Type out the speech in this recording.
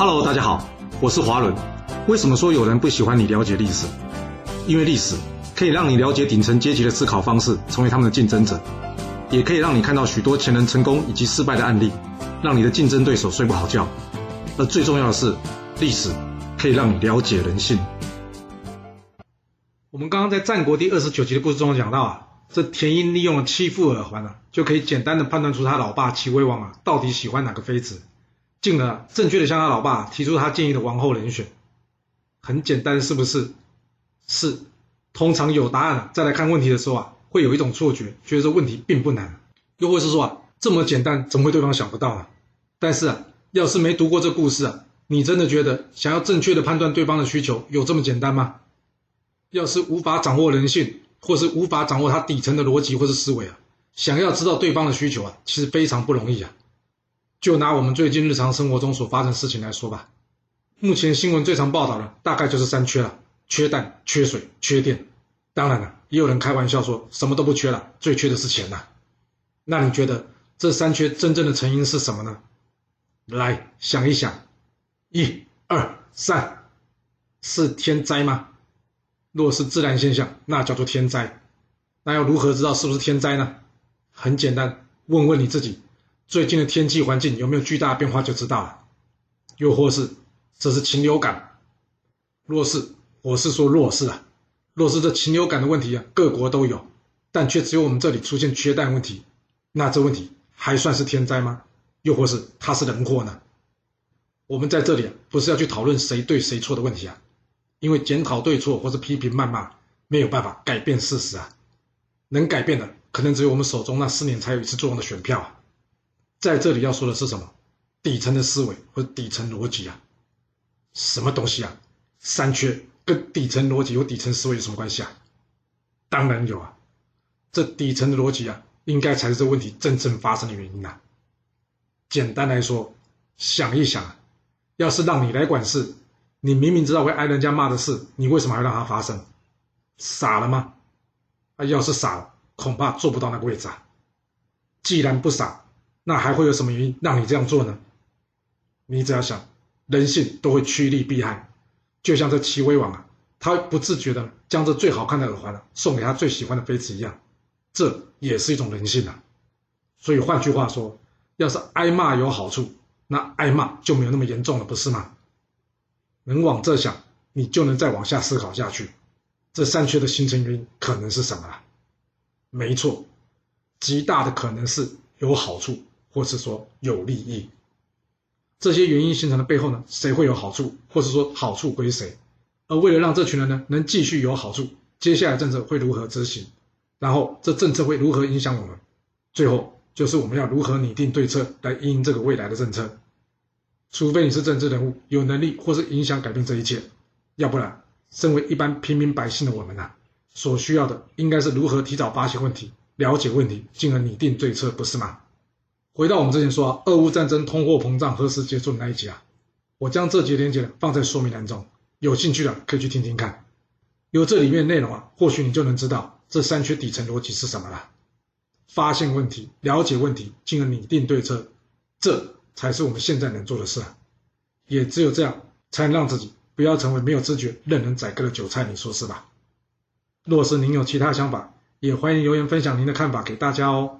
Hello，大家好，我是华伦。为什么说有人不喜欢你了解历史？因为历史可以让你了解顶层阶级的思考方式，成为他们的竞争者，也可以让你看到许多前人成功以及失败的案例，让你的竞争对手睡不好觉。而最重要的是，历史可以让你了解人性。我们刚刚在战国第二十九集的故事中讲到啊，这田婴利用了七副耳环啊，就可以简单的判断出他老爸齐威王啊到底喜欢哪个妃子。进而正确的向他老爸提出他建议的王后人选，很简单是不是？是。通常有答案再来看问题的时候啊，会有一种错觉，觉得这问题并不难，又或是说啊，这么简单怎么会对方想不到呢？但是啊，要是没读过这故事啊，你真的觉得想要正确的判断对方的需求有这么简单吗？要是无法掌握人性，或是无法掌握他底层的逻辑或是思维啊，想要知道对方的需求啊，其实非常不容易啊。就拿我们最近日常生活中所发生事情来说吧，目前新闻最常报道的大概就是三缺了：缺蛋、缺水、缺电。当然了，也有人开玩笑说什么都不缺了，最缺的是钱呐。那你觉得这三缺真正的成因是什么呢？来想一想，一、二、三，是天灾吗？若是自然现象，那叫做天灾。那要如何知道是不是天灾呢？很简单，问问你自己。最近的天气环境有没有巨大变化就知道了，又或是这是禽流感？若是我是说若是啊，若是这禽流感的问题啊，各国都有，但却只有我们这里出现缺蛋问题，那这问题还算是天灾吗？又或是它是人祸呢？我们在这里不是要去讨论谁对谁错的问题啊，因为检讨对错或是批评谩骂没有办法改变事实啊，能改变的可能只有我们手中那四年才有一次作用的选票啊。在这里要说的是什么？底层的思维或底层逻辑啊？什么东西啊？三缺跟底层逻辑有底层思维有什么关系啊？当然有啊！这底层的逻辑啊，应该才是这问题真正发生的原因呐。简单来说，想一想，要是让你来管事，你明明知道会挨人家骂的事，你为什么还让它发生？傻了吗？啊，要是傻了，恐怕做不到那个位置啊。既然不傻。那还会有什么原因让你这样做呢？你只要想，人性都会趋利避害，就像这齐威王啊，他不自觉的将这最好看的耳环送给他最喜欢的妃子一样，这也是一种人性啊。所以换句话说，要是挨骂有好处，那挨骂就没有那么严重了，不是吗？能往这想，你就能再往下思考下去，这三缺的形成原因可能是什么？没错，极大的可能是有好处。或是说有利益，这些原因形成的背后呢，谁会有好处，或是说好处归谁？而为了让这群人呢能继续有好处，接下来政策会如何执行？然后这政策会如何影响我们？最后就是我们要如何拟定对策来应应这个未来的政策？除非你是政治人物，有能力或是影响改变这一切，要不然，身为一般平民百姓的我们呐，所需要的应该是如何提早发现问题，了解问题，进而拟定对策，不是吗？回到我们之前说，俄乌战争通货膨胀何时结束的那一集啊，我将这节连接放在说明栏中，有兴趣的可以去听听看。有这里面内容啊，或许你就能知道这三缺底层逻辑是什么了。发现问题，了解问题，进而拟定对策，这才是我们现在能做的事啊。也只有这样，才能让自己不要成为没有知觉、任人宰割的韭菜，你说是吧？若是您有其他想法，也欢迎留言分享您的看法给大家哦。